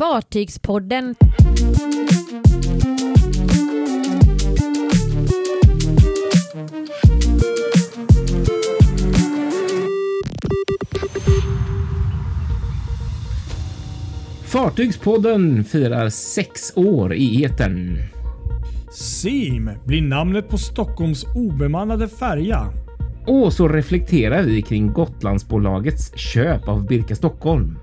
Fartygspodden. Fartygspodden firar sex år i etern. Sim blir namnet på Stockholms obemannade färja. Och så reflekterar vi kring Gotlandsbolagets köp av Birka Stockholm.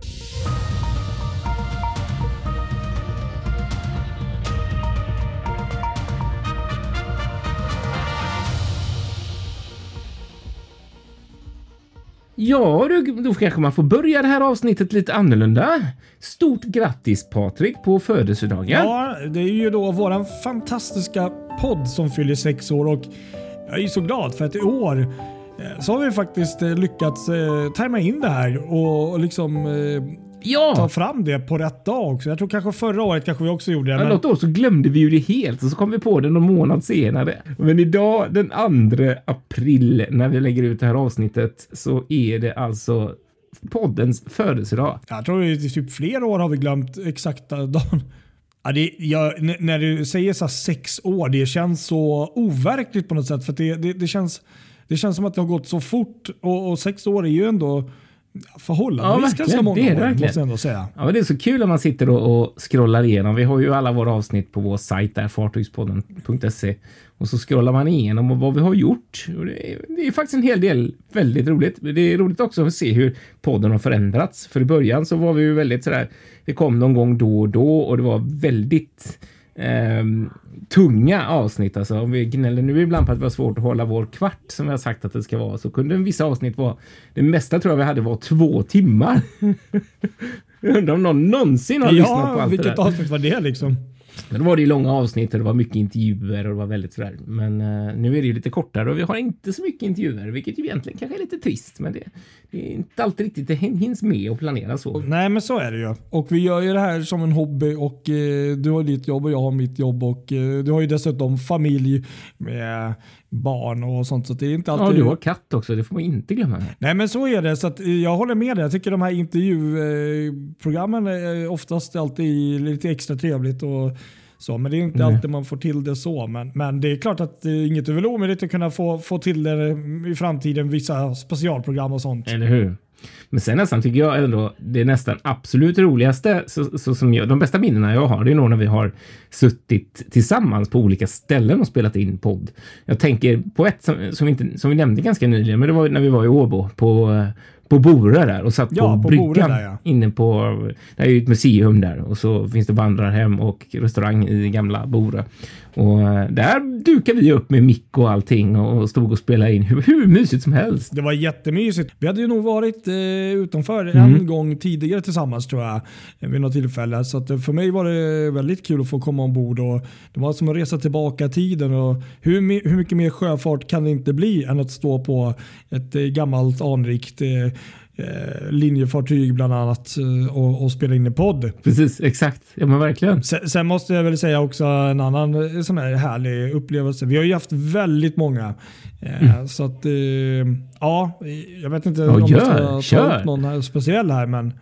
Ja, du, då kanske man får börja det här avsnittet lite annorlunda. Stort grattis Patrik på födelsedagen. Ja, det är ju då våran fantastiska podd som fyller sex år och jag är så glad för att i år eh, så har vi faktiskt eh, lyckats eh, tajma in det här och, och liksom eh, ja. ta fram det på rätt dag också. Jag tror kanske förra året kanske vi också gjorde det. Ja, Men, något år så glömde vi ju det helt och så kom vi på det någon månad senare. Men idag den 2 april när vi lägger ut det här avsnittet så är det alltså poddens födelsedag. jag tror i typ flera år har vi glömt exakta dagen. Ja, det, jag, när du säger så här sex år, det känns så overkligt på något sätt. För att det, det, det, känns, det känns som att det har gått så fort och, och sex år är ju ändå förhållandevis Ja, ganska många Det är det år, verkligen. måste jag ändå säga. Ja, men det är så kul när man sitter och, och scrollar igenom. Vi har ju alla våra avsnitt på vår sajt där, fartygspodden.se. Och så scrollar man igenom vad vi har gjort. Det, är, det är faktiskt en hel del väldigt roligt. Det är roligt också att se hur podden har förändrats. För i början så var vi ju väldigt sådär, det kom någon gång då och då och det var väldigt ehm, tunga avsnitt. Alltså om vi gnäller nu ibland på att vi har svårt att hålla vår kvart som vi har sagt att det ska vara så kunde vissa avsnitt vara, det mesta tror jag vi hade var två timmar. Jag undrar om någon någonsin har lyssnat på Ja, allt det vilket där. avsnitt var det liksom? Men då var det ju långa avsnitt och det var mycket intervjuer och det var väldigt sådär. Men eh, nu är det ju lite kortare och vi har inte så mycket intervjuer, vilket ju egentligen kanske är lite trist. Men det, det är inte alltid riktigt det hinns med att planera så. Nej, men så är det ju. Och vi gör ju det här som en hobby och eh, du har ditt jobb och jag har mitt jobb och eh, du har ju dessutom familj med barn och sånt. Så det är inte Ja, alltid... du har katt också, det får man inte glömma. Nej men så är det. Så att, eh, jag håller med dig. Jag tycker de här intervjuprogrammen är oftast alltid lite extra trevligt. Och så, men det är inte Nej. alltid man får till det så. Men, men det är klart att det är inget är väl omöjligt att kunna få, få till det i framtiden. Vissa specialprogram och sånt. Eller hur? Men sen nästan tycker jag ändå det är nästan absolut roligaste, så, så som jag, de bästa minnena jag har, det är nog när vi har suttit tillsammans på olika ställen och spelat in podd. Jag tänker på ett som, som, vi, inte, som vi nämnde ganska nyligen, men det var när vi var i Åbo på, på Bora där och satt Ja, på, på bryggan där, ja. inne på, det är ju ett museum där och så finns det vandrarhem och restaurang i gamla Bora. Och eh, där dukade vi upp med mick och allting och stod och spelade in hur, hur mysigt som helst. Det var jättemysigt. Vi hade ju nog varit eh, utanför Mm. en gång tidigare tillsammans tror jag. Vid något tillfälle. Så att, eh, för mig var det väldigt kul att få komma ombord. Och det var som att resa tillbaka i tiden. Och hur, hur mycket mer sjöfart kan det inte bli än att stå på ett eh, gammalt anrikt eh, eh, linjefartyg bland annat eh, och, och spela in en podd. Precis, exakt. Ja men verkligen. Sen, sen måste jag väl säga också en annan eh, sån här härlig upplevelse. Vi har ju haft väldigt många. Eh, Så att, eh, ja, jag vet inte Mm. Ja, om jag ska ta kör. upp någon här speciell här. Men,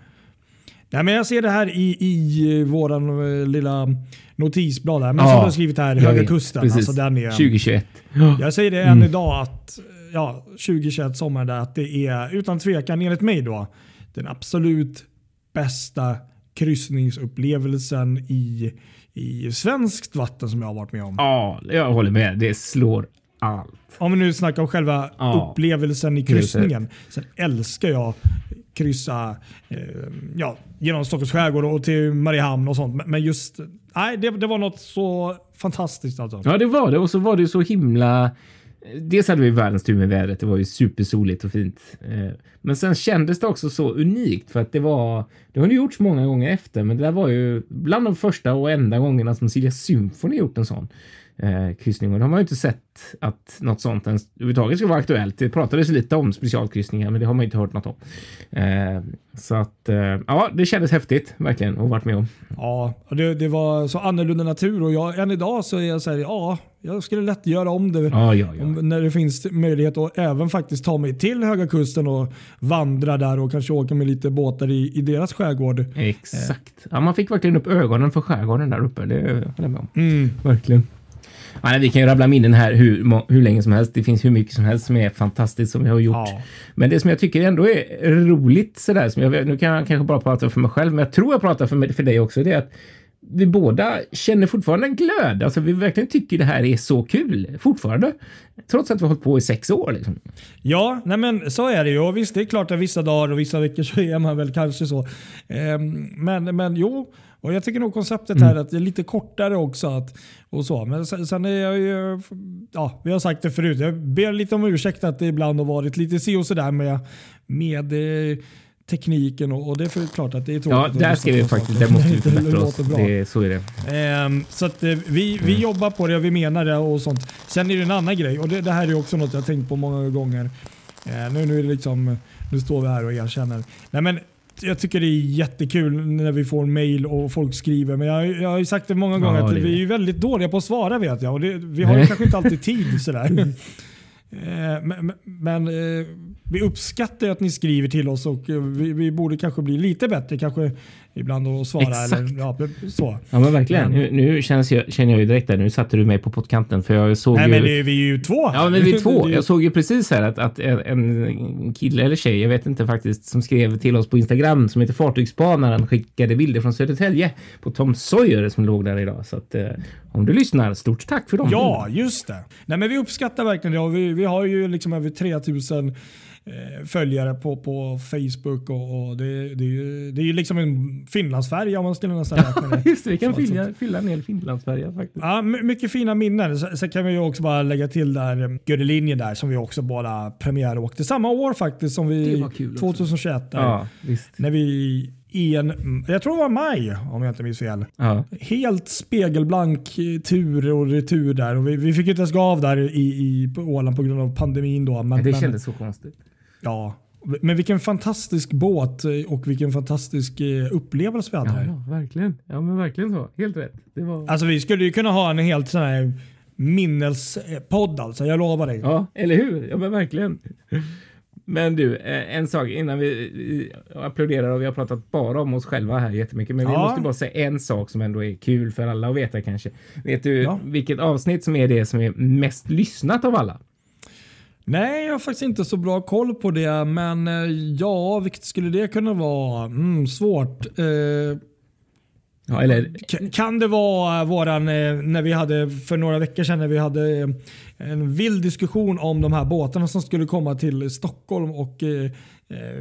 nej, men jag ser det här i, i våran lilla notisblad här. Men Ja, som du har skrivit här, Höga. Kusten. Precis. Alltså den är, 2021. Ja. jag säger det än idag att ja, 2021 sommaren där att det är utan tvekan enligt mig då den absolut bästa kryssningsupplevelsen i, i svenskt vatten som jag har varit med om. Ja, jag håller med. Det slår allt. Om vi nu snackar om själva Ja. upplevelsen i kryssningen. Sen älskar jag kryssa eh, ja, genom Stockholms skärgård och till Mariehamn och sånt. Men- Men just, nej det, det var något så fantastiskt alltså. Ja, det var det. Och så var det så himla... Dels hade vi världens tur med vädret. Det var ju supersoligt och fint. Eh, men sen kändes det också så unikt för att det var... Det har ju gjorts många gånger efter, men det där var ju bland de första och enda gångerna som Silja Symphony gjort en sån eh, kryssning. Och de har man ju inte sett att något sånt ens överhuvudtaget skulle vara aktuellt. Det pratades lite om specialkryssningar, men det har man inte hört något om. Eh, så att, eh, ja, det kändes häftigt verkligen att varit med om. Ja, det, det var så annorlunda natur och jag, än idag så är jag så här, ja, jag skulle lätt göra om det Ja, ja, ja. om, när det finns möjlighet att även faktiskt ta mig till Höga Kusten och vandra där och kanske åka med lite båtar i, i deras skärgård. Exakt. Ja, man fick verkligen upp ögonen för skärgården där uppe. Det håller jag med om. Mm. Verkligen. Ja, nej, vi kan ju rabbla minnen här hur, hur länge som helst. Det finns hur mycket som helst som är fantastiskt som vi har gjort. Ja. Men det som jag tycker ändå är roligt sådär, som jag, nu kan jag kanske bara prata för mig själv, men jag tror jag pratar för, mig, för dig också, det är att vi båda känner fortfarande en glöd. Alltså vi verkligen tycker det här är så kul fortfarande. Trots att vi har hållit på i sex år. Liksom. Ja, nej men så är det ju. Och visst, det är klart att vissa dagar och vissa veckor så är man väl kanske så. Ehm, men, men jo, och jag tycker nog konceptet här att det är lite kortare också. Att, och så. Men sen, sen är jag ju, ja, vi har sagt det förut. Jag ber lite om ursäkt att det ibland har varit lite si och sådär med, med eh, tekniken och, och det är för klart att det är tråkigt. Ja, där ska vi faktiskt, där måste vi förbättra oss. Det, så är det. Ehm, så att, eh, vi, vi jobbar på det och vi menar det och sånt. Sen är det en annan grej och det, det här är också något jag har tänkt på många gånger. Eh, nu, nu, är det liksom, nu står vi här och erkänner. Nej, men jag tycker det är jättekul när vi får mail och folk skriver. Men jag, jag har ju sagt det många gånger Ja, att det vi är det. väldigt dåliga på att svara vet jag. Och det, vi har kanske inte alltid tid sådär. Eh, Men, men, vi uppskattar att ni skriver till oss och eh, vi, vi borde kanske bli lite bättre kanske ibland att svara. Exakt. Eller, ja, så. Ja, men verkligen. Men- Nu, nu känns jag, känner jag ju direkt där. Nu satte du mig på pottkanten för jag såg Nej ju... men det är vi är ju två. Ja, men vi är två. Jag såg ju precis här att, att en, en kille eller tjej, jag vet inte faktiskt, som skrev till oss på Instagram som heter Fartygsspanaren skickade bilder från Södertälje på Tom Sawyer som låg där idag. Så att eh, om du lyssnar, stort tack för dem. Ja, just det. Nej, men vi uppskattar verkligen det. Och vi, vi har ju liksom över 3000 eh, följare på, på Facebook och, och det, det, är ju, det är ju liksom en Finlandsfärja om man skulle nästan räkna det. Just det, vi kan Så- fylla, fylla en hel Finlandsfärja faktiskt. Ja, my- mycket fina minnen. Sen kan vi ju också bara lägga till där eh, Gödelinje där som vi också båda premiäråkte samma år faktiskt som Det vi var kul också. 2021. Där, Ja, visst. När vi i en, jag tror det var maj om jag inte minns fel. Ja. Helt spegelblank eh, tur och retur där. Och vi, vi fick inte ens gå av där i, i, på Åland på grund av pandemin. Då. Men, Det men, kändes så konstigt. Ja. men vilken fantastisk båt eh, och vilken fantastisk eh, upplevelse vi hade. Ja, ja, verkligen. Ja, men verkligen så. Helt rätt. Det var... Alltså vi skulle ju kunna ha en helt sån här minnespodd alltså. Jag lovar dig. Ja, eller hur? Ja, men verkligen. Men du, eh, en sak innan vi applåderar och vi har pratat bara om oss själva här jättemycket. Men vi Ja. måste bara säga en sak som ändå är kul för alla att veta kanske. Vet du Ja. vilket avsnitt som är det som är mest lyssnat av alla? Nej, jag har faktiskt inte så bra koll på det. Men eh, ja, vilket skulle det kunna vara? Mm, svårt. Eh, Ja, eller Kan det vara våran, eh, när vi hade för några veckor sedan när vi hade eh, en vild diskussion om de här båtarna som skulle komma till Stockholm och eh, eh,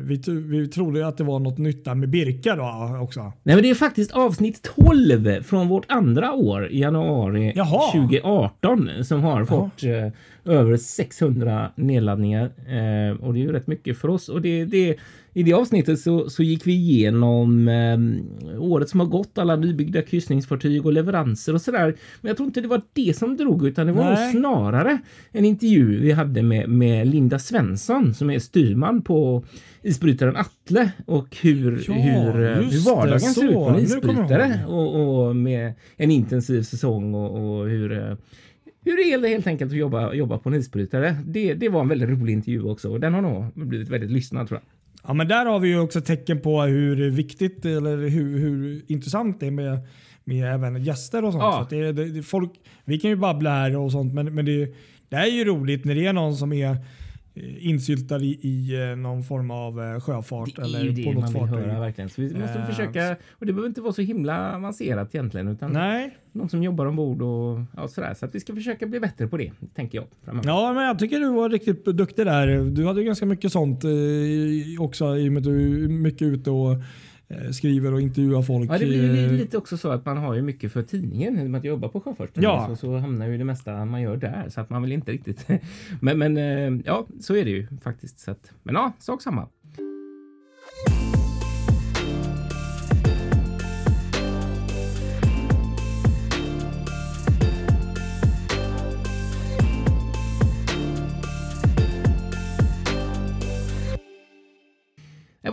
vi, t- vi trodde att det var något nytt där med Birka då också. Nej, men det är faktiskt avsnitt 12 från vårt andra år i januari Jaha. 2018 som har fått eh, över 600 nedladdningar. Eh, och det är ju rätt mycket för oss. Och det, det, I det avsnittet så, så gick vi igenom eh, året som har gått, alla nybyggda kryssningsfartyg och leveranser och sådär. Men jag tror inte det var det som drog, utan det var nog Nej. snarare en intervju vi hade med, med Linda Svensson som är styrman på isbrytaren Atle och hur, Ja, hur, eh, hur vardagen det, ser ut på en isbrytare och, och med en intensiv säsong och, och hur, eh, hur det är helt enkelt att jobba, jobba på en isbrytare. Det, det var en väldigt rolig intervju också och den har nog blivit väldigt lyssnad tror jag. Ja, men där har vi ju också tecken på hur viktigt eller hur, hur intressant det är med, med även gäster och sånt. Ja. Så det, det, folk, vi kan ju babbla här och sånt men, men det, det är ju roligt när det är någon som är insyltad i, i eh, någon form av eh, sjöfart eller det på något fartyg. höra verkligen. Så vi måste Eh, försöka, och det behöver inte vara så himla avancerat egentligen utan Nej, någon som jobbar ombord och ja, sådär. Så att vi ska försöka bli bättre på det, tänker jag. Framöver. Ja, men jag tycker du var riktigt duktig där. Du hade ganska mycket sånt eh, också i och med att du är mycket ute och eh, skriver och intervjuar folk. Ja, det blir eh, lite också så att man har ju mycket för tidningen i och med att jag jobbar på Sjöfarten. Ja. Så, så hamnar ju det mesta man gör där så att man vill inte riktigt. men, men eh, ja, så är det ju faktiskt. Så att, men ja, sak samma.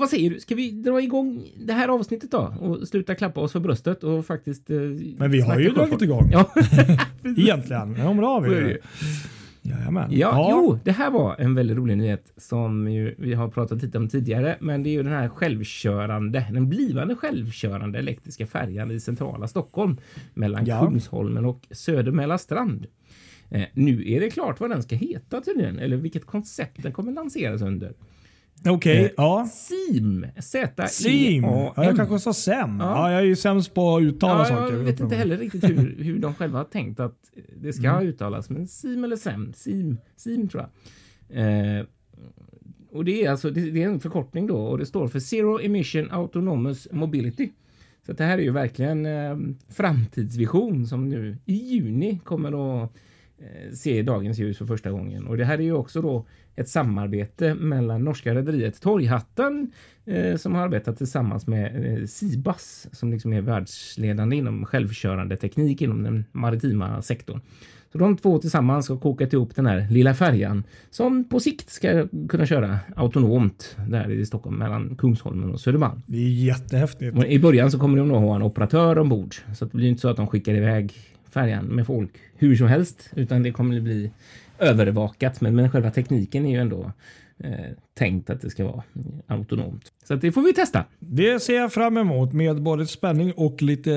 Vad säger du? Ska vi dra igång det här avsnittet då och sluta klappa oss för bröstet och faktiskt eh, Men vi har ju dragit igång. Ja. Egentligen. Ja, men det har vi. ju. Jajamän. Ja, jo, det här var en väldigt rolig nyhet som vi har pratat lite om tidigare, men det är ju den här självkörande, den blivande självkörande elektriska färjan i centrala Stockholm mellan Ja. Kungsholmen och Söder strand. Eh, nu är det klart vad den ska heta tydligen, eller vilket koncept den kommer lanseras under. Okej, Eh, ja. SIM. Z Sim. Ja, jag kanske sa SEM. Ja. jag är ju sämst på att uttala Ja, saker. jag vet inte heller riktigt hur, hur de själva har tänkt att det ska uttalas. Men SIM eller SEM? SIM, SIM tror jag. Eh, och det är alltså det, det är en förkortning då och det står för Zero Emission Autonomous Mobility. Så det här är ju verkligen eh, framtidsvision som nu i juni kommer att se dagens ljus för första gången. Och det här är ju också då ett samarbete mellan norska rederiet Torghatten eh, som har arbetat tillsammans med eh, Sibas som liksom är världsledande inom självkörande teknik inom den maritima sektorn. Så de två tillsammans har kokat ihop den här lilla färjan som på sikt ska kunna köra autonomt där i Stockholm mellan Kungsholmen och Södermalm. Det är jättehäftigt. Men I början så kommer de nog ha en operatör ombord så det blir inte så att de skickar iväg färjan med folk hur som helst utan det kommer att bli övervakat. Men, men själva tekniken är ju ändå eh, tänkt att det ska vara autonomt. Så det får vi testa. Det ser jag fram emot med både spänning och lite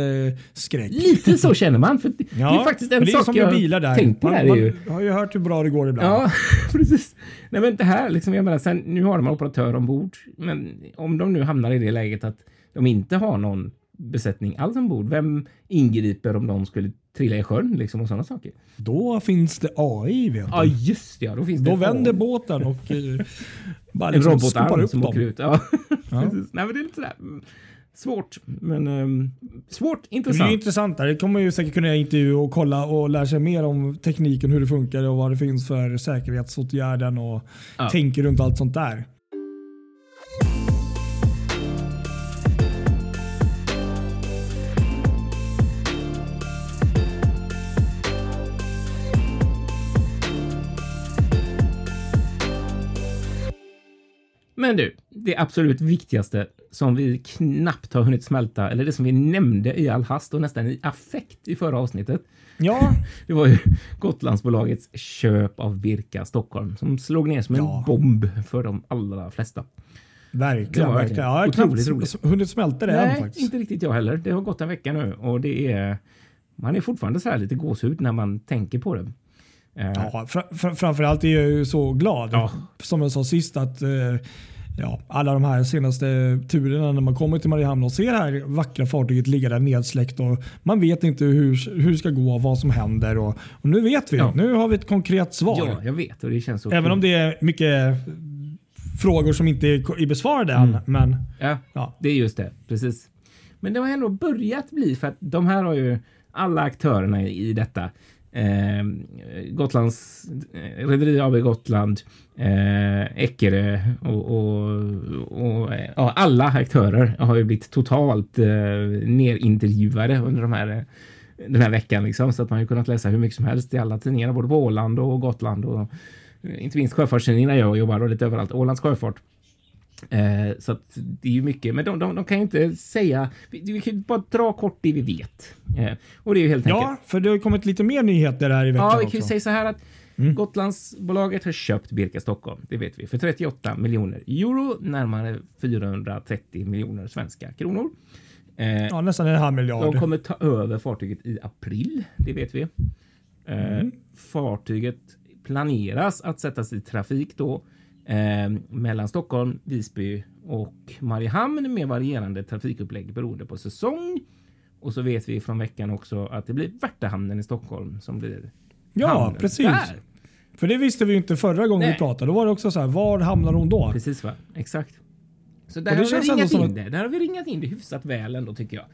skräck. Lite så känner man. För det Ja, är faktiskt en det sak som jag bilar där. tänkt på. Man, Där är ju, man har ju hört hur bra det går ibland. Ja, precis. Nej, men det här liksom, jag menar, sen, nu har de operatör ombord, men om de nu hamnar i det läget att de inte har någon besättning alls ombord, vem ingriper om de skulle trilla i sjön liksom och sådana saker? Då finns det AI vet du. Ja, just det. Ja, då finns det Då vänder båten och eh, bara en liksom robotarm upp som åker dem. ut. Ja. Ja. Nej, men det är lite sådär mm, svårt, men um, svårt, Det intressant. ju intressant. Där. Det kommer ju säkert kunna intervjua och kolla och lära sig mer om tekniken, hur det funkar och vad det finns för säkerhetsåtgärden och Ja. tänker runt allt sånt där. Men du, det absolut viktigaste som vi knappt har hunnit smälta, eller det som vi nämnde i all hast och nästan i affekt i förra avsnittet, Ja, Det var ju Gotlandsbolagets köp av Birka Stockholm som slog ner som en Ja. bomb för de allra flesta. Det verkligen. var verkligen. Ja, jag har knappt hunnit smälta det än Nej, faktiskt. inte riktigt jag heller. Det har gått en vecka nu och det är... Man är fortfarande så här lite gåshud när man tänker på det. Eh, Ja, fr fr framförallt är jag ju så glad. Ja. Som jag sa sist att eh, ja, alla de här senaste turerna när man kommer till Mariehamn och ser det här vackra fartyget ligga där nedsläckt och man vet inte hur, hur det ska gå och vad som händer. Och, och nu vet vi. Ja. Nu har vi ett konkret svar. Ja, jag vet och det känns Även kul. om det är mycket frågor som inte är besvarade än. Mm. Men Ja, ja, det är just det. Precis. Men det har ändå börjat bli för att de här har ju alla aktörerna i detta. Ehm, eh, Gotlands Rederi AB Gotland, eh, Eckerö och, och, och eh, ja, alla aktörer har ju blivit totalt eh, nerintervjuade under de här, den här veckan. Liksom, så att man har kunnat läsa hur mycket som helst i alla tidningar, både på Åland och Gotland och eh, inte minst sjöfartstidningarna jag jobbar och lite överallt. Ålands Sjöfart Eh, så det är ju mycket, men de, de, de kan ju inte säga. Vi, vi kan ju bara dra kort det vi vet. Eh, och det är ju helt enkelt. ja, för det har kommit lite mer nyheter här i veckan Ja, vi kan ju också. säga så här att Mm. Gotlandsbolaget har köpt Birka Stockholm. Det vet vi för 38 miljoner euro, närmare 430 miljoner svenska kronor. Eh, Ja, nästan en halv miljard. de kommer ta över fartyget i april. Det vet vi. Eh, Mm. Fartyget planeras att sättas i trafik då mellan Stockholm, Visby och Mariehamn med varierande trafikupplägg beroende på säsong. Och så vet vi från veckan också att det blir Värtahamnen i Stockholm som blir Ja, precis. där. För det visste vi ju inte förra gången Nej. vi pratade. Då var det också så här, var hamnar hon då? Precis va? Exakt. Så där har vi ringat in att- det. Där har vi ringat in det hyfsat väl ändå tycker jag.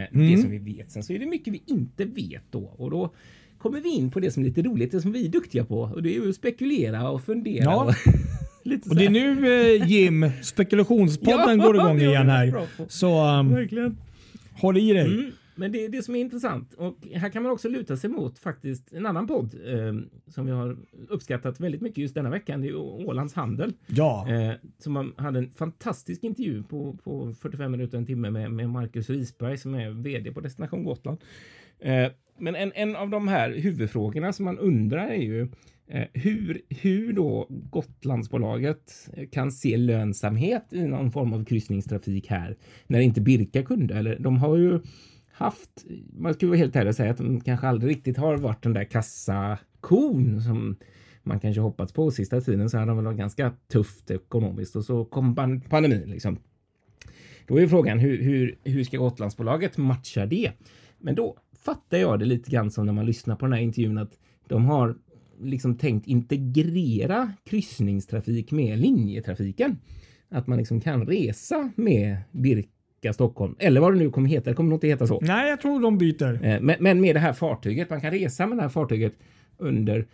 Eh, Mm. Det som vi vet. Sen så är det mycket vi inte vet då. Och då kommer vi in på det som är lite roligt, det som vi är duktiga på. Och det är ju att spekulera och fundera. Ja. Och Och det är nu eh, Jim, spekulationspodden Ja, går igång igen här. Så um, Verkligen. håll i dig. Mm. men det är det som är intressant och här kan man också luta sig mot faktiskt en annan podd eh, som vi har uppskattat väldigt mycket just denna veckan. Det är Ålands Handel. Ja. Eh, som hade en fantastisk intervju på, på 45 minuter, en timme med, med Marcus Risberg som är vd på Destination Gotland. Eh, men en, en av de här huvudfrågorna som man undrar är ju Eh, hur, hur då Gotlandsbolaget eh, kan se lönsamhet i någon form av kryssningstrafik här när inte Birka kunde. Eller de har ju haft, man skulle vara helt ärlig och säga att de kanske aldrig riktigt har varit den där kassakon som man kanske hoppats på sista tiden så hade de väl varit ganska tufft ekonomiskt och så kom pandemin liksom. Då är frågan hur, hur, hur ska Gotlandsbolaget matcha det? Men då fattar jag det lite grann som när man lyssnar på den här intervjun att de har liksom tänkt integrera kryssningstrafik med linjetrafiken. Att man liksom kan resa med Birka Stockholm eller vad det nu kommer heta. Det kommer nog inte heta så. Nej, jag tror de byter. Eh, men, men med det här fartyget. Man kan resa med det här fartyget under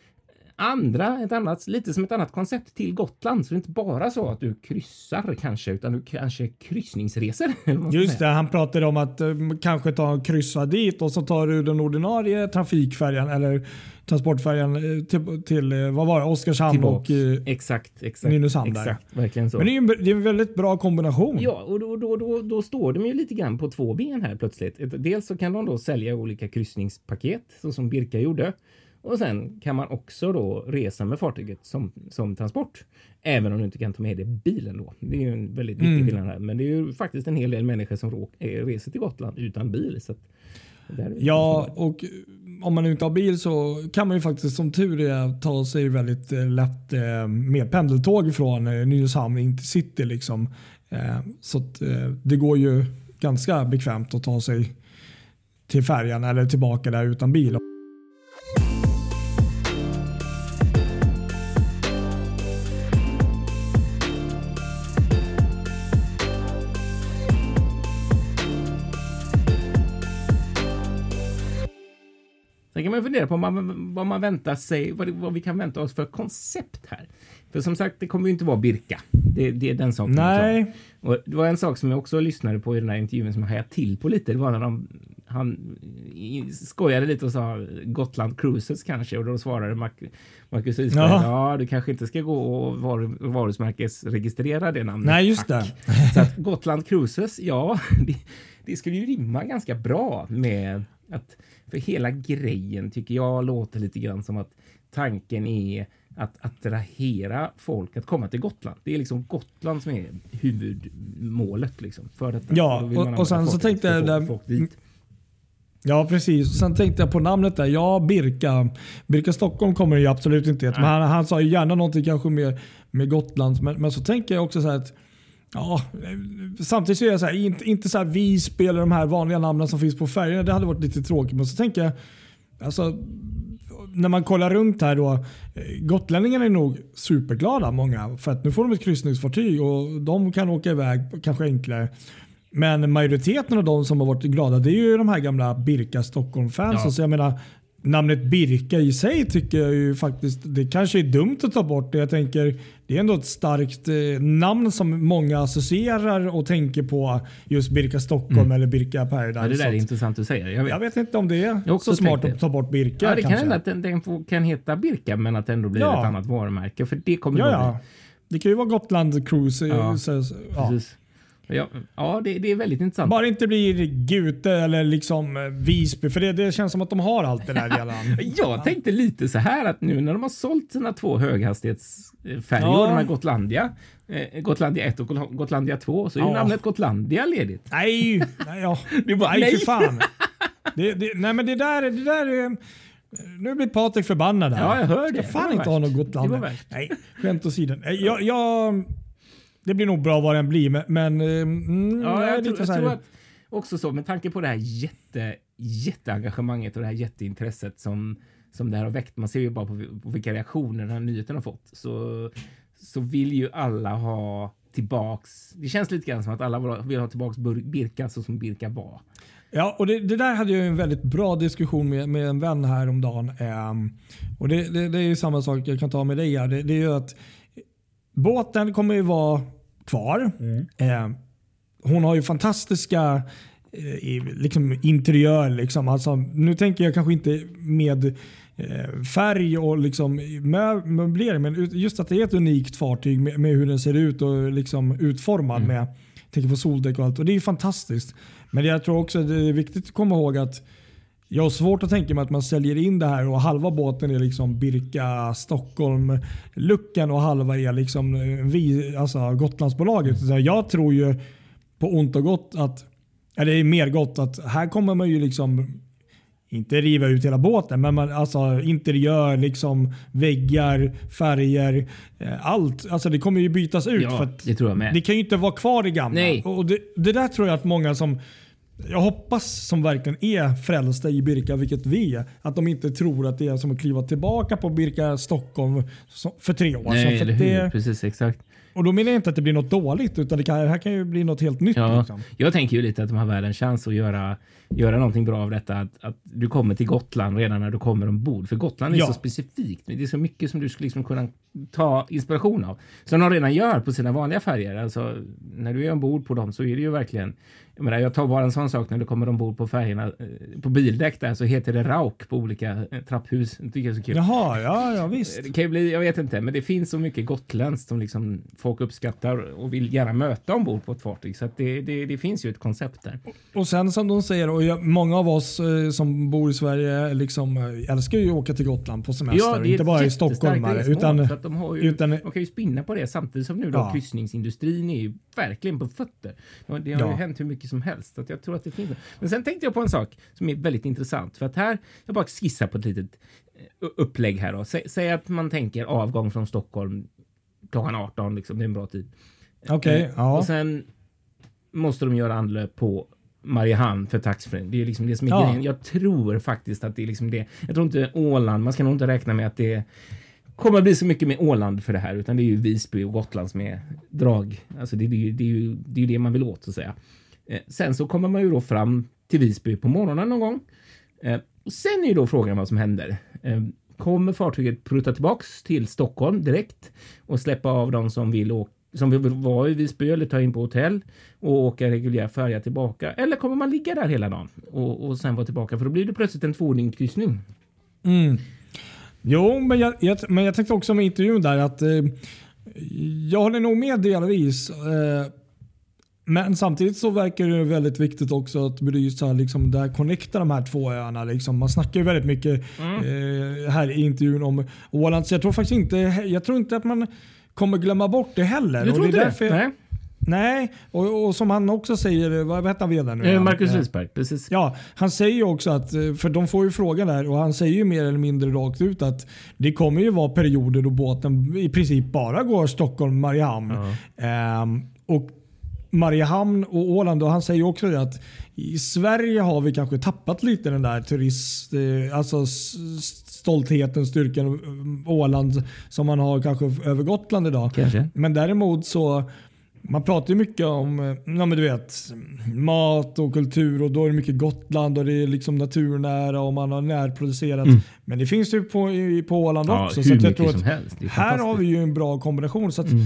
andra, ett annat, lite som ett annat koncept till Gotland. Så det är inte bara så att du kryssar kanske, utan du kanske kryssningsreser. Just det, han pratade om att um, kanske ta en kryssa dit och så tar du den ordinarie trafikfärjan eller transportfärjan eh, till, till eh, vad var det, Oskarshamn Tillbaks. och uh, exakt, exakt, Nynäshamn. Exakt, verkligen så. Men det är, en, det är en väldigt bra kombination. Ja, och då, då, då, då står de ju lite grann på två ben här plötsligt. Dels så kan de då sälja olika kryssningspaket så som Birka gjorde. Och sen kan man också då resa med fartyget som, som transport. Även om du inte kan ta med dig bilen då. Det är ju en väldigt viktig mm. skillnad här. Men det är ju faktiskt en hel del människor som råk, reser till Gotland utan bil. Så ja, och om man inte har bil så kan man ju faktiskt som tur är ta sig väldigt eh, lätt eh, med pendeltåg från eh, Nynäshamn in till city. Liksom. Så det går ju ganska bekvämt att ta sig till färjan eller tillbaka där utan bil. Man fundera på man, vad man väntar sig, vad, vad, vi kan vänta oss för koncept här. För som sagt, det kommer ju inte vara Birka. Det, det är den saken. Nej. Och det var en sak som jag också lyssnade på i den här intervjun som jag hajade till på lite. Det var när de, han skojade lite och sa Gotland Cruises kanske och då svarade Marcus Isberg ja. ja, du kanske inte ska gå och var, varumärkesregistrera det namnet. Nej, just Tack. det. Så att Gotland Cruises, ja, det, det skulle ju rimma ganska bra med att för hela grejen tycker jag låter lite grann som att tanken är att attrahera folk att komma till Gotland. Det är liksom Gotland som är huvudmålet liksom för detta. Ja, och, och sen så tänkte jag där, Ja precis. Sen tänkte jag på namnet där. Ja, Birka. Birka Stockholm kommer det ju absolut inte heta. Men han, han sa ju gärna någonting kanske med, med Gotland. Men, men så tänker jag också så här att Ja, samtidigt så är jag så här, inte, inte så här Visby eller de här vanliga namnen som finns på färgerna. Det hade varit lite tråkigt. Men så tänker jag, alltså, när man kollar runt här då. Eh, gotlänningarna är nog superglada många. För att nu får de ett kryssningsfartyg och de kan åka iväg kanske enklare. Men majoriteten av de som har varit glada det är ju de här gamla Birka Stockholm-fansen. Ja. Så jag menar, namnet Birka i sig tycker jag ju faktiskt, det kanske är dumt att ta bort det. Jag tänker, det är ändå ett starkt eh, namn som många associerar och tänker på just Birka Stockholm mm. eller Birka Paradise. Ja, det där är intressant du säger. Jag vet, jag vet inte om det är så smart att ta bort Birka. Ja, det kanske. kan hända att den, den kan heta Birka men att det ändå blir ja. ett annat varumärke. För det kommer ja, ja. Det kan ju vara Gotland Cruise. Ja, så, ja. Ja, ja det, det, är väldigt intressant. Bara inte blir Gute eller liksom eh, Visby, för det, det känns som att de har allt det där redan. jag tänkte lite så här att nu när de har sålt sina två höghastighetsfärjor, ja. de här Gotlandia, eh, Gotlandia 1 och Gotlandia 2, så är ja. ju namnet Gotlandia ledigt. Nej, nej, ja. du bara, nej, nej. för fan. det, det, nej, men det där, det där är... Nu blir Patrik förbannad här. Ja, jag hör det. Jag fan inte ha något Gotland. Nej, skämt åsido. Jag, jag, det blir nog bra vad den blir, men... Mm, ja, jag, tror, jag tror att också så med tanke på det här jätte, jätteengagemanget och det här jätteintresset som, som det här har väckt. Man ser ju bara på, på vilka reaktioner den här nyheten har fått. Så, så vill ju alla ha tillbaks. Det känns lite grann som att alla vill ha tillbaks Birka så som Birka var. Ja, och det, det, där hade jag en väldigt bra diskussion med, med en vän häromdagen. Um, och det, det, det är ju samma sak jag kan ta med dig här. Det, det är ju att båten kommer ju vara kvar. Mm. Eh, hon har ju fantastiska eh, liksom interiör. Liksom. Alltså, nu tänker jag kanske inte med eh, färg och liksom mö- möblering, men just att det är ett unikt fartyg med, med hur den ser ut och liksom utformad med tänker på soldäck och allt. Och det är ju fantastiskt. Men jag tror också att det är viktigt att komma ihåg att jag har svårt att tänka mig att man säljer in det här och halva båten är liksom Birka Stockholm luckan och halva är liksom eh, vi, alltså Gotlandsbolaget. Så jag tror ju på ont och gott att, eller det är mer gott att här kommer man ju liksom inte riva ut hela båten, men man, alltså interiör, liksom, väggar, färger, eh, allt. Alltså det kommer ju bytas ut. Ja, för det tror jag med. Det kan ju inte vara kvar i gamla. Nej. Och det, det där tror jag att många som jag hoppas som verkligen är frälsta i Birka, vilket vi är, att de inte tror att det är som att kliva tillbaka på Birka Stockholm för tre år Nej, sedan. För det, Precis, exakt. och då menar jag inte att det blir något dåligt, utan det, kan, det här kan ju bli något helt nytt. Ja, Liksom. jag tänker ju lite att de har världens chans att göra, göra någonting bra av detta. Att, att du kommer till Gotland redan när du kommer ombord. För Gotland är Ja. så specifikt. Det är så mycket som du skulle liksom kunna ta inspiration av. Som de redan gör på sina vanliga färger. Alltså, när du är ombord på dem så är det ju verkligen jag, menar, jag tar bara en sån sak när du kommer ombord på färgerna. eh, På bildäck där så heter det rauk på olika eh, trapphus. Det tycker jag är så kul. Jaha, ja, ja visst. Det kan ju bli, jag vet inte, men det finns så mycket gotländskt som liksom folk uppskattar och vill gärna möta ombord på ett fartyg. Så det, det, det finns ju ett koncept där. Och sen som de säger, och jag, många av oss eh, som bor i Sverige liksom, eh, älskar ju att åka till Gotland på semester. inte bara i Stockholm. Utan, att de, har ju, utan- de kan ju spinna på det samtidigt som nu då Ja. kryssningsindustrin är ju verkligen på fötter. Det har Ja. ju hänt hur mycket som helst. Att jag tror att det finns. Men sen tänkte jag på en sak som är väldigt intressant. För att här, jag bara skissar på ett litet eh, upplägg här då. Sä, säg att man tänker avgång från Stockholm klockan 18, liksom, det är en bra tid. Okej, Eh, ja. Och sen måste de göra anlöp på Mariehamn för taxfree. Det är liksom det som är Ja. grejen. Jag tror faktiskt att det är liksom det. Jag tror inte Åland, man ska nog inte räkna med att det kommer bli så mycket med Åland för det här, utan det är ju Visby och Gotland som är drag. Alltså det, är ju, det, är ju, det är ju det man vill åt så att säga. Eh, sen så kommer man ju då fram till Visby på morgonen någon gång. Eh, och sen är ju då frågan vad som händer. Eh, kommer fartyget prutta tillbaks till Stockholm direkt och släppa av de som vill åka som vill vara i Visby eller ta in på hotell och åka reguljär färja tillbaka? Eller kommer man ligga där hela dagen och, och sen vara tillbaka? För då blir det plötsligt en tvådygnskryssning. Mm. Jo, men jag, jag, men jag tänkte också med intervjun där att eh, jag håller nog med delvis. Eh, men samtidigt så verkar det väldigt viktigt också att belysa liksom, där connecta de här två öarna. Liksom. Man snackar ju väldigt mycket Mm. eh, här i intervjun om Åland. Så jag tror faktiskt inte, jag tror inte att man kommer glömma bort det heller. Du tror det inte det? jag- Nej. Nej, och, och som han också säger, vad heter han vd nu? Eh? Marcus Eh, Risberg, precis. Ja, han säger ju också att, eh, för de får ju frågan där och han säger ju mer eller mindre rakt ut att det kommer ju vara perioder då båten i princip bara går Stockholm-Mariehamn. Ehm, och Mariehamn och Åland, och han säger också det att i Sverige har vi kanske tappat lite den där turist, eh, alltså stoltheten, styrkan, eh, Åland som man har kanske över Gotland idag. Kanske. Men däremot så man pratar ju mycket om eh, ja, men du vet, mat och kultur och då är det mycket Gotland och det är liksom naturnära och man har närproducerat. Men det finns ju på, på Åland Ja, också. Så jag tror att här har vi ju en bra kombination. Så att, mm,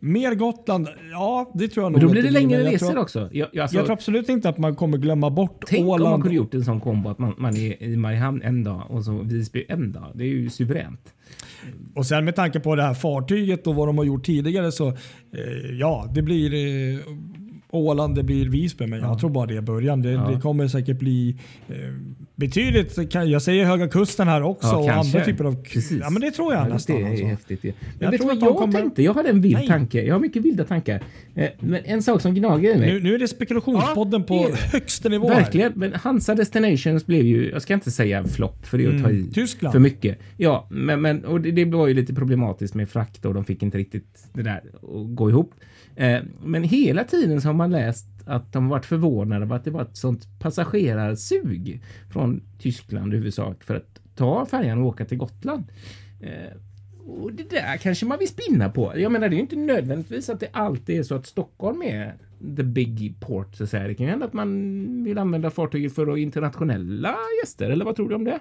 mer Gotland, ja det tror jag Men nog då blir det men längre jag resor tror, också. Jag, jag, alltså, Jag tror absolut inte att man kommer glömma bort tänk om man Åland. kunde gjort en sån kombo att man, man är i Mariehamn en dag och så Visby en dag. Det är ju suveränt. Och sen med tanke på det här fartyget och vad de har gjort tidigare så eh, ja, det blir eh, Åland, det blir Visby, men jag tror bara det är början. Det, Ja. det kommer säkert bli eh, betydligt, jag säger Höga Kusten här också Ja, och kanske. andra typer av... Precis. Ja men det tror jag Ja, nästan. Det är Alltså. häftigt. Det. Men Jag vet du vad jag kommer- tänkte? Jag hade en vild Nej. tanke. Jag har mycket vilda tankar. Eh, Men en sak som gnager i mig. Nu, nu är det spekulationspodden Ja, på det- högsta nivå. här. Verkligen, men Hansa Destinations blev ju, jag ska inte säga flopp för det är att ta i Mm, Tyskland. för mycket. Ja, men, men och det, det var ju lite problematiskt med frakt och de fick inte riktigt det där att gå ihop. Eh, men hela tiden så har man läst att de varit förvånade över att det var ett sånt passagerarsug från Tyskland i huvudsak för att ta färjan och åka till Gotland. Eh, och det där kanske man vill spinna på. Jag menar, det är ju inte nödvändigtvis att det alltid är så att Stockholm är the big port, så att säga. Det kan ju hända att man vill använda fartyget för att internationella gäster, eller vad tror du om det?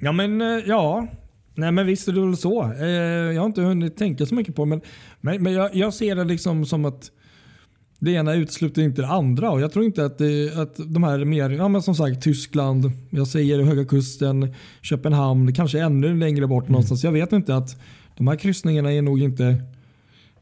Ja men eh, ja. Nej men visst är det väl så. Eh, jag har inte hunnit tänka så mycket på det men, men, men jag, jag ser det liksom som att det ena utesluter inte det andra. Och jag tror inte att, det, att de här mer, ja men som sagt Tyskland, jag säger Höga Kusten, Köpenhamn, kanske ännu längre bort mm. någonstans. Jag vet inte att de här kryssningarna är nog inte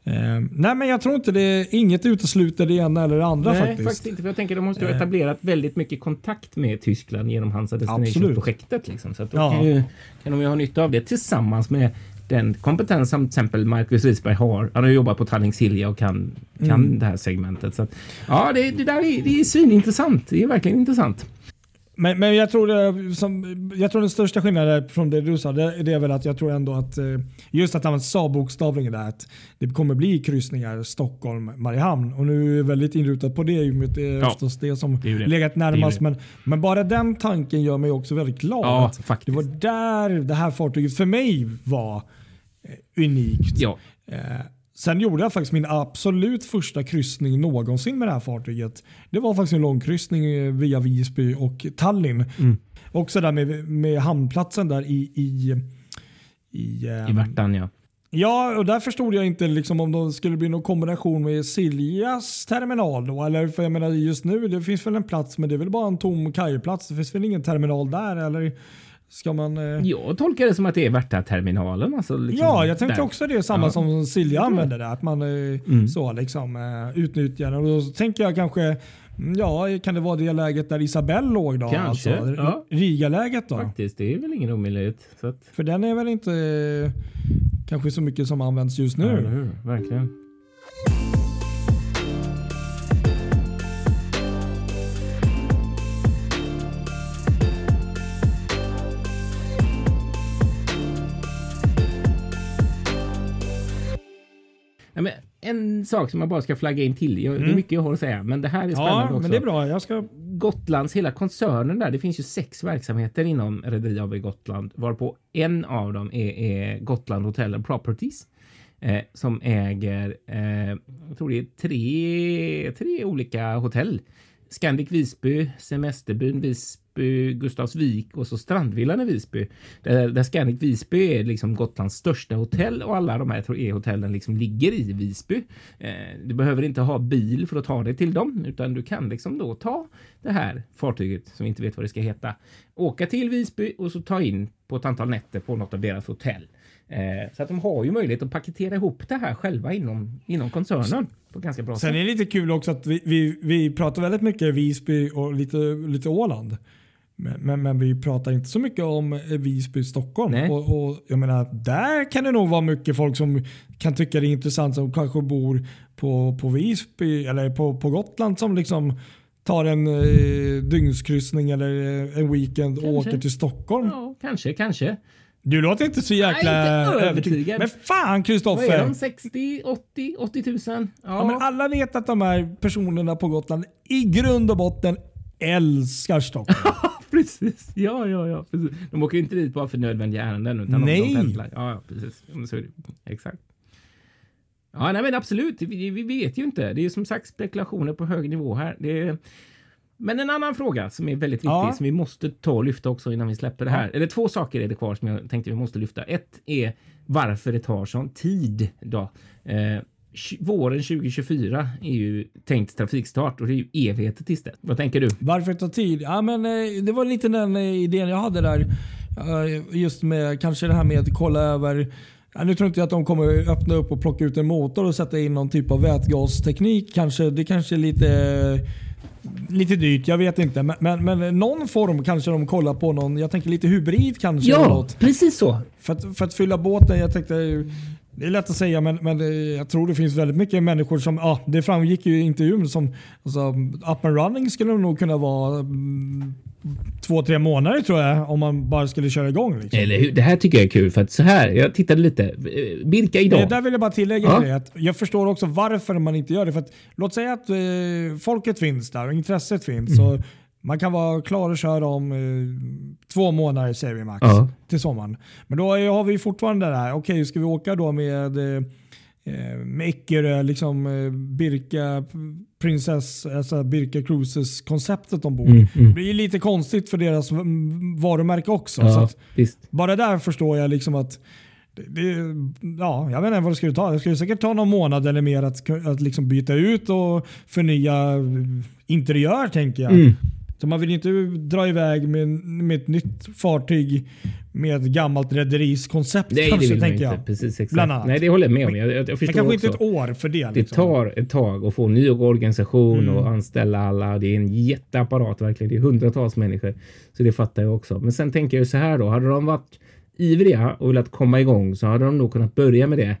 Eh, nej men jag tror inte det, inget utesluter det ena eller det andra nej, faktiskt. faktiskt inte. För jag tänker de måste ha eh. etablerat väldigt mycket kontakt med Tyskland genom Hansa Destination-projektet. Liksom. Så att då ja. kan, ju, kan de ju ha nytta av det tillsammans med den kompetens som till exempel Marcus Risberg har. Han har jobbat på Tallink Silja och kan, kan mm. det här segmentet. Så att, ja, det, det där är, det är svinintressant. Det är verkligen intressant. Men, men jag, tror det, som, jag tror den största skillnaden från det du sa, det, det är väl att jag tror ändå att eh, just att han sa bokstavligen där att det kommer bli kryssningar Stockholm-Mariehamn. Och nu är jag väldigt inrutad på det i och med att det är ja, oftast det som det det. legat närmast. Men, men bara den tanken gör mig också väldigt glad. Ja, det var där det här fartyget för mig var eh, unikt. Ja. Sen gjorde jag faktiskt min absolut första kryssning någonsin med det här fartyget. Det var faktiskt en långkryssning eh, via Visby och Tallinn. Mm. Också där med, med hamnplatsen där i... I, i, um, I Värtan ja. Ja, och där förstod jag inte liksom om det skulle bli någon kombination med Siljas terminal då. Eller för jag menar just nu, det finns väl en plats men det är väl bara en tom kajplats. Det finns väl ingen terminal där eller? Ska man, eh... Jag tolkar det som att det är Värtaterminalen. Alltså liksom ja, jag tänkte där. också det. Samma ja. som Silja använder det. Att man eh, mm. så liksom eh, utnyttjar det. Och då tänker jag kanske mm, Ja, kan det vara det läget där Isabelle låg då? Kanske. Alltså, ja. Riga-läget då? Faktiskt, det är väl ingen omöjlighet. Att... För den är väl inte eh, kanske så mycket som används just nu? Ja? Verkligen. En sak som jag bara ska flagga in till. Jag, mm. Det är mm. mycket jag har att säga, men det här är spännande ja, också. Men det är bra. Jag ska... Gotlands hela koncernen där. Det finns ju sex verksamheter inom Rederi AB Gotland, varpå en av dem är, är Gotland Hotel and Properties. Eh, som äger, eh, jag tror det är tre, tre olika hotell. Scandic Visby, Semesterbyn Visby Gustavsvik och så Strandvillan i Visby. Där, där Scandic Visby är liksom Gotlands största hotell och alla de här E-hotellen liksom ligger i Visby. Eh, du behöver inte ha bil för att ta dig till dem, utan du kan liksom då ta det här fartyget som vi inte vet vad det ska heta, åka till Visby och så ta in på ett antal nätter på något av deras hotell. Eh, så att de har ju möjlighet att paketera ihop det här själva inom, inom koncernen. På ganska bra Sen sätt. är det lite kul också att vi, vi, vi pratar väldigt mycket Visby och lite, lite Åland. Men, men, men, vi pratar inte så mycket om eh, Visby, Stockholm. Och, och, jag menar, där kan det nog vara mycket folk som kan tycka det är intressant som kanske bor på, på Visby eller på, på Gotland som liksom tar en eh, dygnskryssning eller eh, en weekend kanske. och åker till Stockholm. Ja, kanske, kanske. Du låter inte så jäkla Nej, övertygad. Men fan Kristoffer! Vad är de? 60, 80, 80 000? Ja. ja. men alla vet att de här personerna på Gotland i grund och botten älskar Stockholm. precis. Ja, ja, ja. Precis. De åker inte dit bara för nödvändiga ärenden. Utan nej. De, de Ja, ja, precis. Så. Exakt. Ja, nej, men absolut. Vi, vi, vet ju inte. Det är som sagt spekulationer på hög nivå här. Det är... Men en annan fråga som är väldigt viktig ja. som vi måste ta och lyfta också innan vi släpper det här. Eller två saker är det kvar som jag tänkte vi måste lyfta. Ett är varför det tar sån tid då. Eh, våren 2024 är ju tänkt trafikstart och det är ju evigheter tills det. Vad tänker du? Varför det tar tid? Ja, men, eh, det var lite den eh, idén jag hade där. Eh, just med kanske det här med att kolla över Ja, nu tror inte jag att de kommer öppna upp och plocka ut en motor och sätta in någon typ av vätgasteknik. Kanske, det kanske är lite, lite dyrt, jag vet inte. Men, men, men, någon form kanske de kollar på. någon. Jag tänker lite hybrid kanske. Ja, precis så. För att, för att fylla båten. Jag tänkte det är lätt att säga men, men jag tror det finns väldigt mycket människor som, ja det framgick ju i intervjun som alltså, up and running skulle nog kunna vara mm, två, tre månader tror jag om man bara skulle köra igång. Liksom. Eller hur? Det här tycker jag är kul för att så här, jag tittade lite. Eh, Birka idag. Det där vill jag bara tillägga ja. det, att jag förstår också varför man inte gör det. För att, låt säga att eh, folket finns där och intresset finns. Mm. Och man kan vara klar att köra om eh, två månader säger vi max ja. till sommaren. Men då har vi fortfarande det här, okej okay, ska vi åka då med eh, med Eckerö, liksom eh, Birka Princess, alltså Birka Cruises konceptet ombord. Mm, mm. Det blir lite konstigt för deras varumärke också. Ja, så bara där förstår jag liksom att det, ja, jag vet inte vad det skulle ta. Det skulle säkert ta någon månad eller mer att, att liksom byta ut och förnya interiör tänker jag. Mm. Så man vill inte dra iväg med, med ett nytt fartyg med ett gammalt rederiskoncept Nej, kanske det vill man inte. jag. Precis, exakt. Bland annat. Nej, det håller jag med om. Jag, jag, jag Men förstår kanske också. inte ett år för det. Det Liksom. tar ett tag att få en ny organisation Mm. och anställa alla. Det är en jätteapparat verkligen. Det är hundratals människor. Så det fattar jag också. Men sen tänker jag så här då. Hade de varit ivriga och velat komma igång så hade de nog kunnat börja med det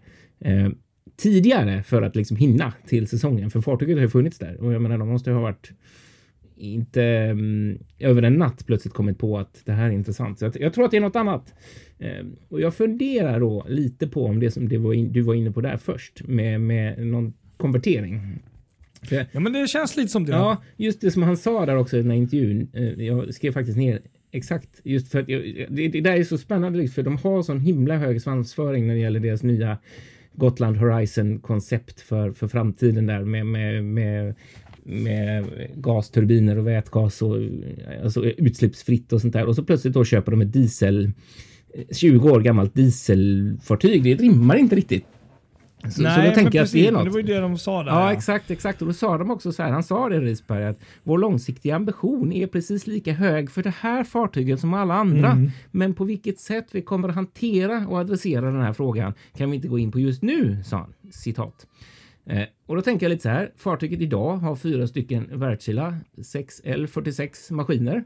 eh, tidigare för att liksom hinna till säsongen. För fartyget har ju funnits där och jag menar de måste ju ha varit inte mm, över en natt plötsligt kommit på att det här är intressant. Så jag, tror att det är något annat. Eh, och jag funderar då lite på om det som det var in, du var inne på där först med, med någon konvertering. För, Ja men det känns lite som det. ja, just det som han sa där också i den här intervjun. Eh, jag skrev faktiskt ner exakt just för att det, det där är så spännande liksom, för de har sån himla hög svansföring när det gäller deras nya Gotland Horizon koncept för, för framtiden där med, med, med med gasturbiner och vätgas och alltså utsläppsfritt och sånt där. Och så plötsligt då köper de ett diesel 20 år gammalt dieselfartyg. Det rimmar inte riktigt. Så, så då men tänker jag att det är något. Det var ju det de sa där. Ja, exakt, exakt. Och då sa de också så här. Han sa det Risberg att vår långsiktiga ambition är precis lika hög för det här fartyget som alla andra. Mm. Men på vilket sätt vi kommer att hantera och adressera den här frågan kan vi inte gå in på just nu, sa han. Citat. Eh, och då tänker jag lite så här. Fartyget idag har fyra stycken Wärtsilä 6L46 maskiner.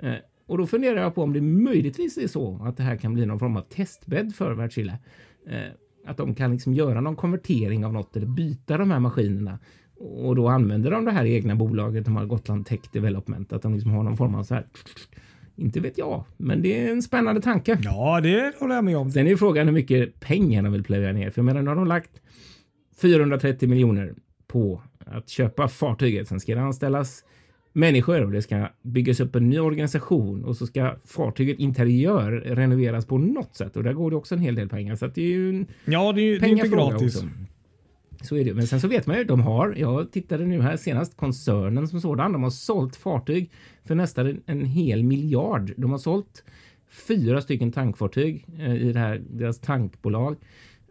Eh, och då funderar jag på om det möjligtvis är så att det här kan bli någon form av testbädd för Wärtsilä. Eh, att de kan liksom göra någon konvertering av något eller byta de här maskinerna. Och då använder de det här egna bolaget, de har Gotland Tech Development, att de liksom har någon form av så här. Inte vet jag, men det är en spännande tanke. Ja, det håller jag med om. Sen är ju frågan hur mycket pengar de vill plöja ner. För jag menar, nu har de lagt 430 miljoner på att köpa fartyget. Sen ska det anställas människor och det ska byggas upp en ny organisation och så ska fartyget interiör renoveras på något sätt och där går det också en hel del pengar. Så att det är ju en Ja, det är, det är inte gratis. också. Så är det. Men sen så vet man ju, de har, jag tittade nu här senast, koncernen som sådan, de har sålt fartyg för nästan en, en hel miljard. De har sålt fyra stycken tankfartyg eh, i det här, deras tankbolag.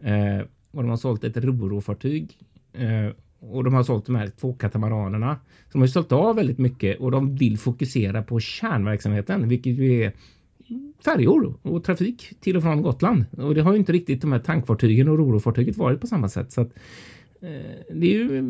Eh, och de har sålt ett roro-fartyg. Eh, och de har sålt de här två katamaranerna. Så de har ju sålt av väldigt mycket och de vill fokusera på kärnverksamheten, vilket ju är färjor och trafik till och från Gotland. Och det har ju inte riktigt de här tankfartygen och rorofartyget varit på samma sätt. Så att, eh, det är ju,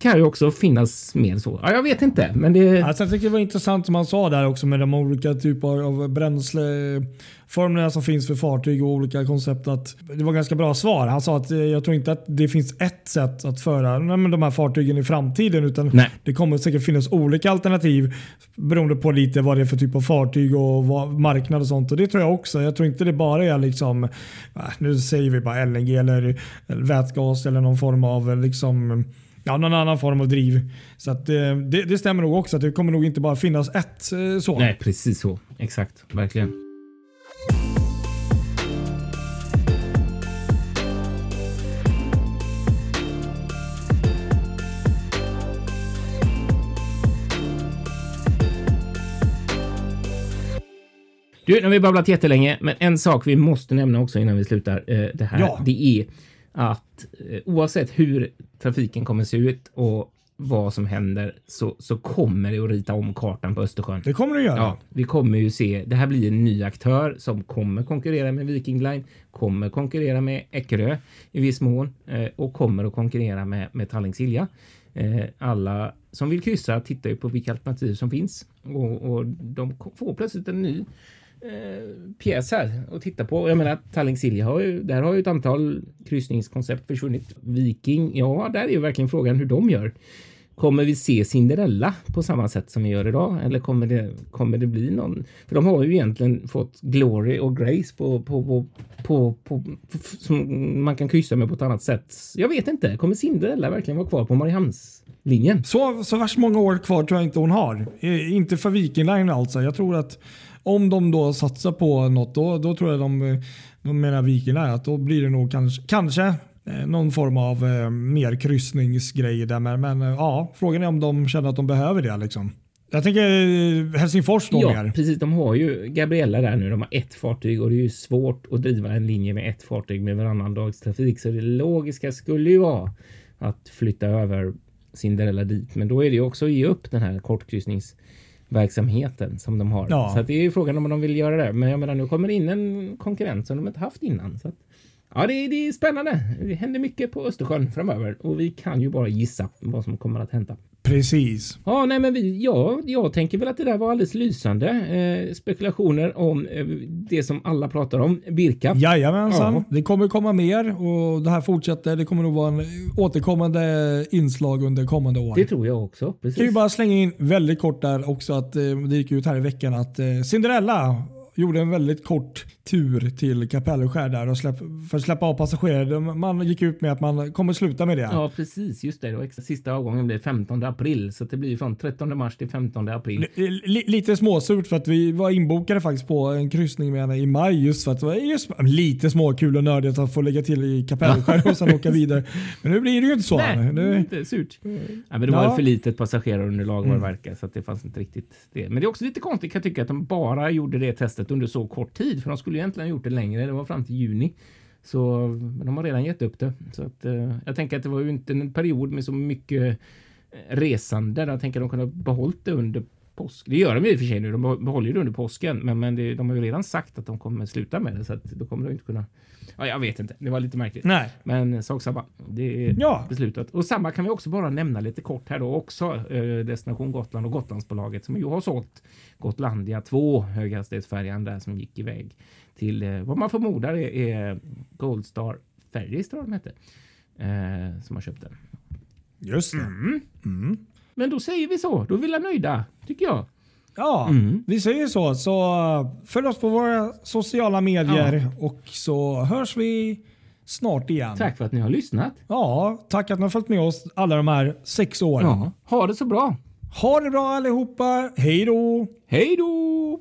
kan ju också finnas mer så. Ja, jag vet inte, men det... Alltså, jag tycker det var intressant som han sa där också med de olika typer av bränsleformerna som finns för fartyg och olika koncept. Att det var ganska bra svar. Han sa att eh, jag tror inte att det finns ett sätt att föra nej, de här fartygen i framtiden utan Nej. det kommer säkert finnas olika alternativ beroende på lite vad det är för typ av fartyg och vad, marknad och sånt. Och Det tror jag också. Jag tror inte det bara är liksom, äh, nu säger vi bara LNG eller, eller vätgas eller någon form av liksom Ja, någon annan form av driv. Så att, eh, det, det stämmer nog också att det kommer nog inte bara finnas ett eh, så. Nej, precis så. Exakt, verkligen. Du, nu har vi babblat jättelänge, men en sak vi måste nämna också innan vi slutar eh, det här. Ja. Det är att eh, oavsett hur trafiken kommer se ut och vad som händer så, så kommer det att rita om kartan på Östersjön. Det kommer det göra. Ja, vi kommer ju se. Det här blir en ny aktör som kommer konkurrera med Viking Line, kommer konkurrera med Eckerö i viss mån eh, och kommer att konkurrera med, med Tallink Silja. Eh, alla som vill kryssa tittar ju på vilka alternativ som finns och, och de får plötsligt en ny eh, pjäs här att titta på. Jag menar, Tallink Silja har ju, där har ju ett antal kryssningskoncept försvunnit. Viking, ja, där är ju verkligen frågan hur de gör. Kommer vi se Cinderella på samma sätt som vi gör idag? Eller kommer det, kommer det bli någon? För de har ju egentligen fått Glory och Grace på, på, på, på, på, som man kan kryssa med på ett annat sätt. Jag vet inte. Kommer Cinderella verkligen vara kvar på Mariehamnslinjen? Så, så värst många år kvar tror jag inte hon har. Eh, inte för Viking Line alltså. Jag tror att om de då satsar på något då, då tror jag de, de menar Viking Line att då blir det nog kanske, kanske eh, någon form av eh, mer kryssningsgrej där. Men, men eh, ja, frågan är om de känner att de behöver det. Liksom. Jag tänker eh, Helsingfors då Ja, mer. precis. De har ju Gabriella där nu. De har ett fartyg och det är ju svårt att driva en linje med ett fartyg med varannan dags trafik. Så det logiska skulle ju vara att flytta över Cinderella dit. Men då är det ju också att ge upp den här kortkryssningsverksamheten som de har. Ja. Så det är ju frågan om de vill göra det. Men jag menar, nu kommer det in en konkurrent som de inte haft innan. Så att, ja, det är, det är spännande. Det händer mycket på Östersjön framöver och vi kan ju bara gissa vad som kommer att hända. Precis. Ja, nej, men vi, ja, jag tänker väl att det där var alldeles lysande. Eh, spekulationer om eh, det som alla pratar om, Birka. Jajamensan. Ja. Det kommer komma mer och det här fortsätter. Det kommer nog vara en återkommande inslag under kommande år. Det tror jag också. kan ju Precis. bara slänga in väldigt kort där också att eh, det gick ut här i veckan att eh, Cinderella gjorde en väldigt kort tur till Kapellskär där och släpp, för att släppa av passagerare. Man gick ut med att man kommer sluta med det. Ja, precis. Just det. extra, sista avgången blir 15 april, så det blir från 13 mars till 15 april. Li- Lite småsurt för att vi var inbokade faktiskt på en kryssning med henne i maj just för att det var just, lite småkul och nördigt att få lägga till i Kapellskär och sen åka vidare. Men nu blir det ju inte så. Nej, nu, inte surt. Ja, men det var Ja. för litet passagerarunderlag vad det verkar, så att det fanns inte riktigt det. Men det är också lite konstigt kan jag tycka att de bara gjorde det testet under så kort tid, för de skulle ju egentligen ha gjort det längre. Det var fram till juni. Så men de har redan gett upp det. Så att, eh, jag tänker att det var ju inte en period med så mycket eh, resande. Jag tänker att de kunde ha behållit det under påsk. Det gör de ju i och för sig nu. De behå- behåller ju det under påsken, men, men det, de har ju redan sagt att de kommer sluta med det, så att då kommer de inte kunna. Ja, jag vet inte. Det var lite märkligt. nej. Men sak samma. Det är Ja. beslutat. Och samma kan vi också bara nämna lite kort här då också. Eh, Destination Gotland och Gotlandsbolaget som ju har sålt Gotlandia 2 höghastighetsfärjan där som gick iväg till eh, vad man förmodar är, är Goldstar Ferries tror jag de hette. Eh, som har köpt den. Just det. Mm. Men då säger vi så. Då är vi nöjda, tycker jag. Ja, Mm. vi säger så. Så uh, följ oss på våra sociala medier och så hörs vi snart igen. Tack för att ni har lyssnat. Ja, tack att ni har följt med oss alla de här sex åren. Ja. Ha det så bra. Ha det bra allihopa. Hej då! Hej då!